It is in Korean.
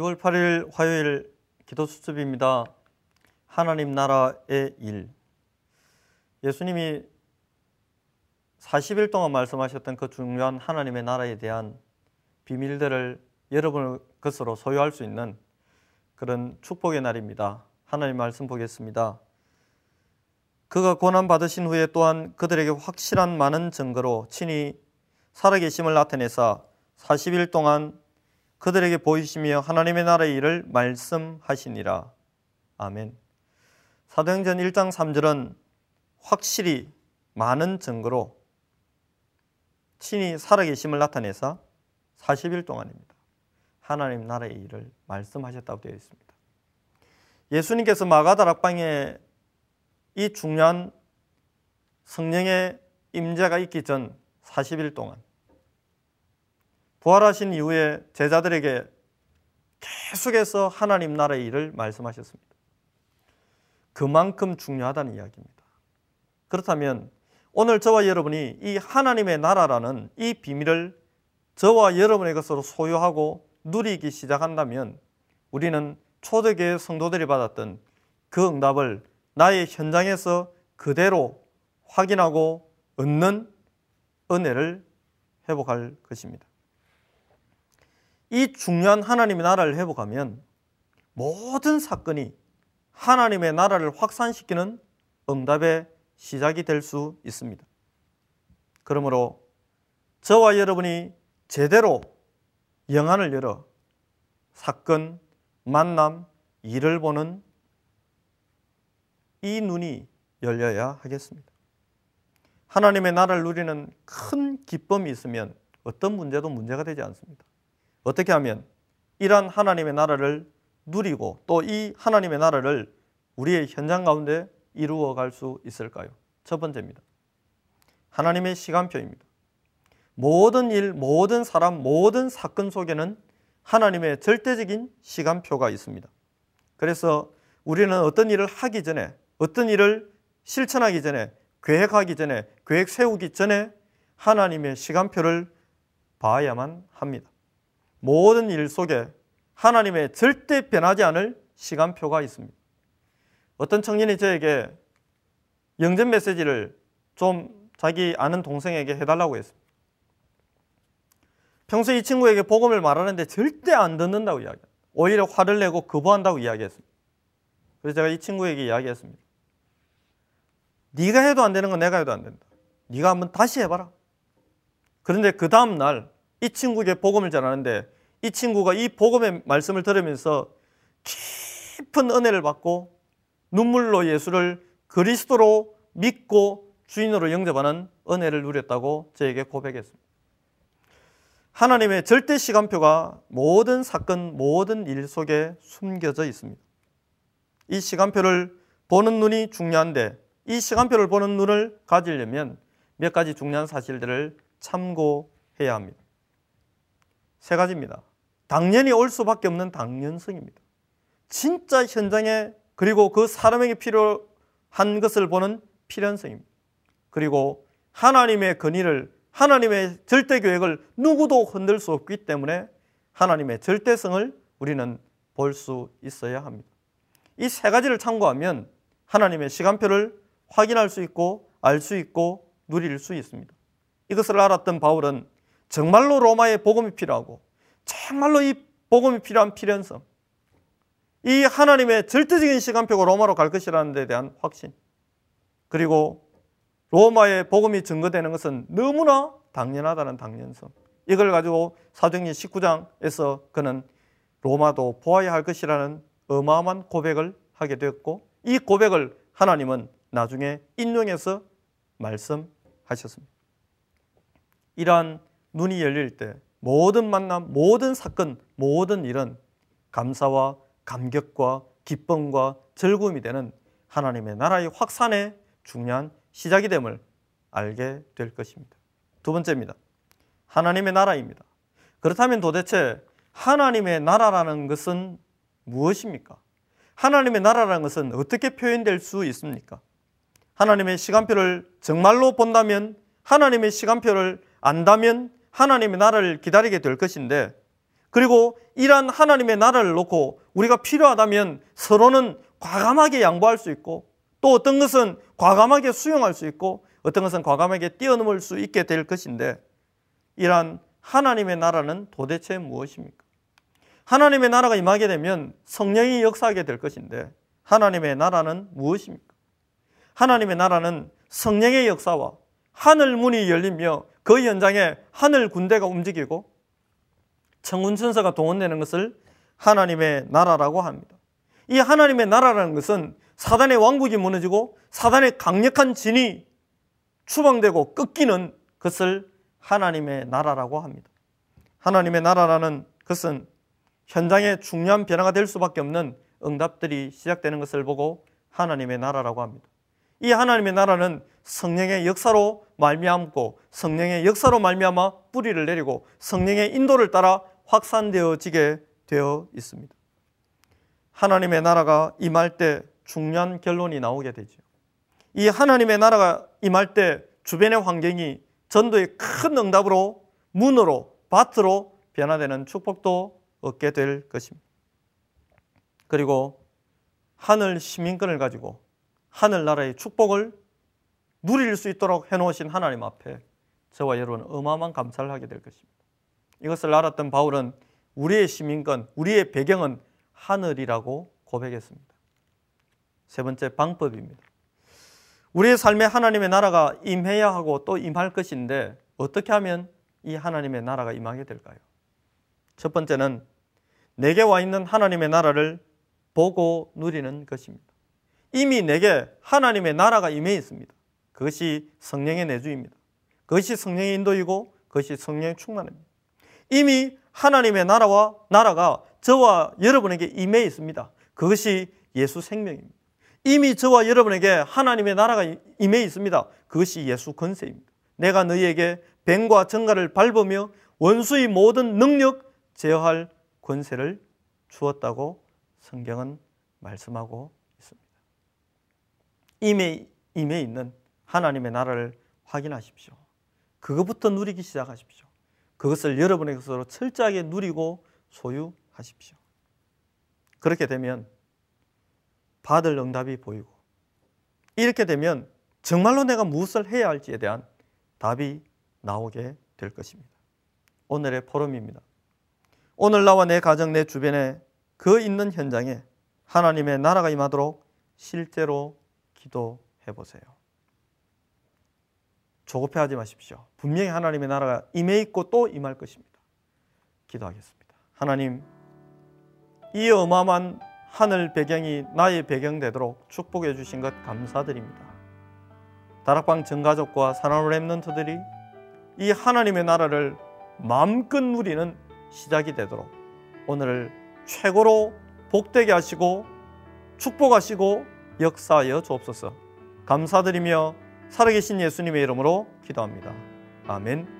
6월 8일 화요일 기도 수첩입니다. 하나님 나라의 일. 예수님이 40일 동안 말씀하셨던 그 중요한 하나님의 나라에 대한 비밀들을 여러분의 것으로 소유할 수 있는 그런 축복의 날입니다. 하나님 말씀 보겠습니다. 그가 고난 받으신 후에 또한 그들에게 확실한 많은 증거로 친히 살아계심을 나타내사 40일 동안 그들에게 보이시며 하나님의 나라의 일을 말씀하시니라. 아멘. 사도행전 1장 3절은 확실히 많은 증거로 친히 살아계심을 나타내사 40일 동안입니다. 하나님 나라의 일을 말씀하셨다고 되어 있습니다. 예수님께서 마가다락방에 이 중요한 성령의 임재가 있기 전 40일 동안 부활하신 이후에 제자들에게 계속해서 하나님 나라의 일을 말씀하셨습니다. 그만큼 중요하다는 이야기입니다. 그렇다면 오늘 저와 여러분이 이 하나님의 나라라는 이 비밀을 저와 여러분의 것으로 소유하고 누리기 시작한다면 우리는 초대교회 성도들이 받았던 그 응답을 나의 현장에서 그대로 확인하고 얻는 은혜를 회복할 것입니다. 이 중요한 하나님의 나라를 회복하면 모든 사건이 하나님의 나라를 확산시키는 응답의 시작이 될 수 있습니다. 그러므로 저와 여러분이 제대로 영안을 열어 사건, 만남, 일을 보는 이 눈이 열려야 하겠습니다. 하나님의 나라를 누리는 큰 기쁨이 있으면 어떤 문제도 문제가 되지 않습니다. 어떻게 하면 이러한 하나님의 나라를 누리고 또 이 하나님의 나라를 우리의 현장 가운데 이루어 갈 수 있을까요? 첫 번째입니다. 하나님의 시간표입니다. 모든 일, 모든 사람, 모든 사건 속에는 하나님의 절대적인 시간표가 있습니다. 그래서 우리는 어떤 일을 하기 전에, 어떤 일을 실천하기 전에, 계획하기 전에, 계획 세우기 전에 하나님의 시간표를 봐야만 합니다. 모든 일 속에 하나님의 절대 변하지 않을 시간표가 있습니다. 어떤 청년이 저에게 영전 메시지를 좀 자기 아는 동생에게 해달라고 했습니다. 평소 이 친구에게 복음을 말하는데 절대 안 듣는다고 이야기합니다. 오히려 화를 내고 거부한다고 이야기했습니다. 그래서 제가 이 친구에게 이야기했습니다. 네가 해도 안 되는 건 내가 해도 안 된다. 네가 한번 다시 해봐라. 그런데 그 다음 날 이 친구에게 복음을 전하는데 이 친구가 이 복음의 말씀을 들으면서 깊은 은혜를 받고 눈물로 예수를 그리스도로 믿고 주인으로 영접하는 은혜를 누렸다고 저에게 고백했습니다. 하나님의 절대 시간표가 모든 사건, 모든 일 속에 숨겨져 있습니다. 이 시간표를 보는 눈이 중요한데 이 시간표를 보는 눈을 가지려면 몇 가지 중요한 사실들을 참고해야 합니다. 세 가지입니다. 당연히 올 수밖에 없는 당연성입니다. 진짜 현장에 그리고 그 사람에게 필요한 것을 보는 필연성입니다. 그리고 하나님의 근의를 하나님의 절대 계획을 누구도 흔들 수 없기 때문에 하나님의 절대성을 우리는 볼 수 있어야 합니다. 이 세 가지를 참고하면 하나님의 시간표를 확인할 수 있고 알 수 있고 누릴 수 있습니다. 이것을 알았던 바울은 정말로 로마의 복음이 필요하고 정말로 이 복음이 필요한 필연성, 이 하나님의 절대적인 시간표가 로마로 갈 것이라는 데 대한 확신, 그리고 로마의 복음이 증거되는 것은 너무나 당연하다는 당연성. 이걸 가지고 사도행전 19장에서 그는 로마도 보아야 할 것이라는 어마어마한 고백을 하게 되었고 이 고백을 하나님은 나중에 인용해서 말씀하셨습니다. 이러한 눈이 열릴 때 모든 만남, 모든 사건, 모든 일은 감사와 감격과 기쁨과 즐거움이 되는 하나님의 나라의 확산의 중요한 시작이 됨을 알게 될 것입니다. 두 번째입니다. 하나님의 나라입니다. 그렇다면 도대체 하나님의 나라라는 것은 무엇입니까? 하나님의 나라라는 것은 어떻게 표현될 수 있습니까? 하나님의 시간표를 정말로 본다면, 하나님의 시간표를 안다면 하나님의 나라를 기다리게 될 것인데 그리고 이러한 하나님의 나라를 놓고 우리가 필요하다면 서로는 과감하게 양보할 수 있고 또 어떤 것은 과감하게 수용할 수 있고 어떤 것은 과감하게 뛰어넘을 수 있게 될 것인데 이러한 하나님의 나라는 도대체 무엇입니까? 하나님의 나라가 임하게 되면 성령이 역사하게 될 것인데 하나님의 나라는 무엇입니까? 하나님의 나라는 성령의 역사와 하늘 문이 열리며 그 현장에 하늘 군대가 움직이고 천군 천사가 동원되는 것을 하나님의 나라라고 합니다. 이 하나님의 나라라는 것은 사단의 왕국이 무너지고 사단의 강력한 진이 추방되고 꺾이는 것을 하나님의 나라라고 합니다. 하나님의 나라라는 것은 현장에 중요한 변화가 될 수밖에 없는 응답들이 시작되는 것을 보고 하나님의 나라라고 합니다. 이 하나님의 나라는 성령의 역사로 말미암고 성령의 역사로 말미암아 뿌리를 내리고 성령의 인도를 따라 확산되어지게 되어 있습니다. 하나님의 나라가 임할 때 중요한 결론이 나오게 되죠. 이 하나님의 나라가 임할 때 주변의 환경이 전도의 큰 응답으로 문으로 밭으로 변화되는 축복도 얻게 될 것입니다. 그리고 하늘 시민권을 가지고 하늘 나라의 축복을 누릴 수 있도록 해놓으신 하나님 앞에 저와 여러분은 어마어마한 감사를 하게 될 것입니다. 이것을 알았던 바울은 우리의 시민권, 우리의 배경은 하늘이라고 고백했습니다. 세 번째 방법입니다. 우리의 삶에 하나님의 나라가 임해야 하고 또 임할 것인데 어떻게 하면 이 하나님의 나라가 임하게 될까요? 첫 번째는 내게 와 있는 하나님의 나라를 보고 누리는 것입니다. 이미 내게 하나님의 나라가 임해 있습니다. 그것이 성령의 내주입니다. 그것이 성령의 인도이고 그것이 성령의 충만입니다. 이미 하나님의 나라와 나라가 저와 여러분에게 임해 있습니다. 그것이 예수 생명입니다. 이미 저와 여러분에게 하나님의 나라가 임해 있습니다. 그것이 예수 권세입니다. 내가 너희에게 뱀과 정갈을 밟으며 원수의 모든 능력 제어할 권세를 주었다고 성경은 말씀하고 있습니다. 이미 임해 있는 하나님의 나라를 확인하십시오. 그것부터 누리기 시작하십시오. 그것을 여러분의 것으로 철저하게 누리고 소유하십시오. 그렇게 되면 받을 응답이 보이고 이렇게 되면 정말로 내가 무엇을 해야 할지에 대한 답이 나오게 될 것입니다. 오늘의 포럼입니다. 오늘 나와 내 가정, 내 주변에 그 있는 현장에 하나님의 나라가 임하도록 실제로 기도해 보세요. 조급해하지 마십시오. 분명히 하나님의 나라가 임해 있고 또 임할 것입니다. 기도하겠습니다. 하나님, 이 어마어마한 하늘 배경이 나의 배경 되도록 축복해 주신 것 감사드립니다. 다락방 전가족과 사랑하는 렘넌트들이 이 하나님의 나라를 마음껏 누리는 시작이 되도록 오늘을 최고로 복되게 하시고 축복하시고 역사하여 주옵소서. 감사드리며 살아계신 예수님의 이름으로 기도합니다. 아멘.